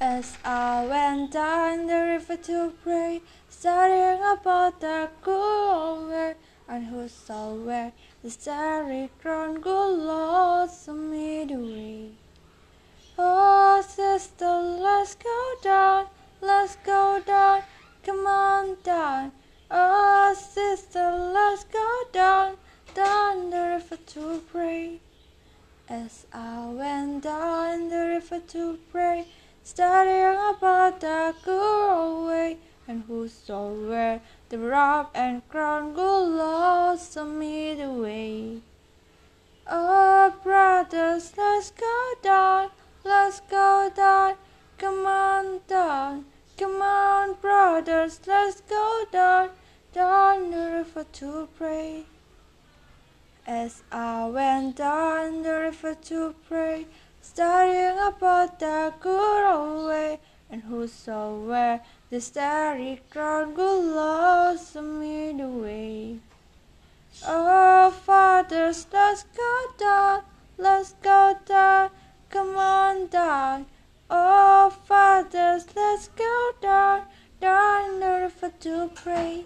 As I went down the river to pray, studying about the good way, and whosoever the starry crown, good Lord, show me the way. Oh, sister, let's go down, let's go down, come on down. Oh, sister, let's go down, down the river to pray. As I went down the river to pray, studying about the good way, and whosoever the robe and crown, Lord, show me the way. Oh, brothers, let's go down, let's go down, come on down, come on, brothers, let's go down, down the river to pray. As I went down the river to pray, studying about the good old way, and whosoever the starry crown, good Lord, me the way. Oh, fathers, let's go down, let's go down, come on down. Oh, fathers, let's go down, down the river to pray.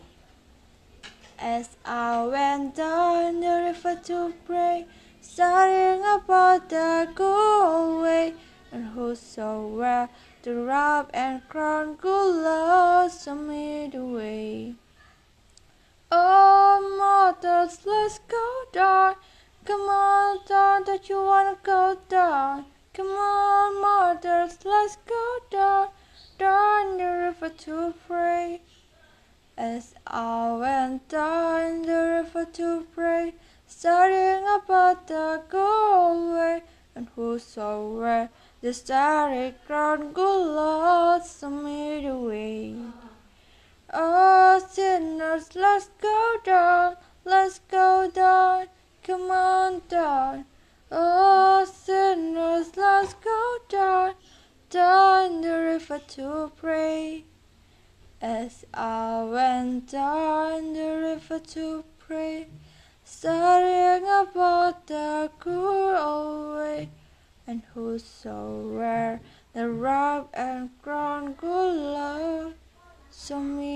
As I went down the river to pray, studying about the good way, and whosoever the robe and crown, good Lord, the way. Oh, mothers, let's go down. Come on down, that you wanna go down. Come on, mothers, let's go down, down the river to pray. As I went down the river to pray, studying about the good way, and whosoever the starry crown, good Lord, me the way. Oh, sinners, let's go down, let's go down, come on down. Oh, sinners, let's go down, down the river to pray. As I went down the river to pray, studying about the good old way, and whosoever the robe and crown, good Lord, show me.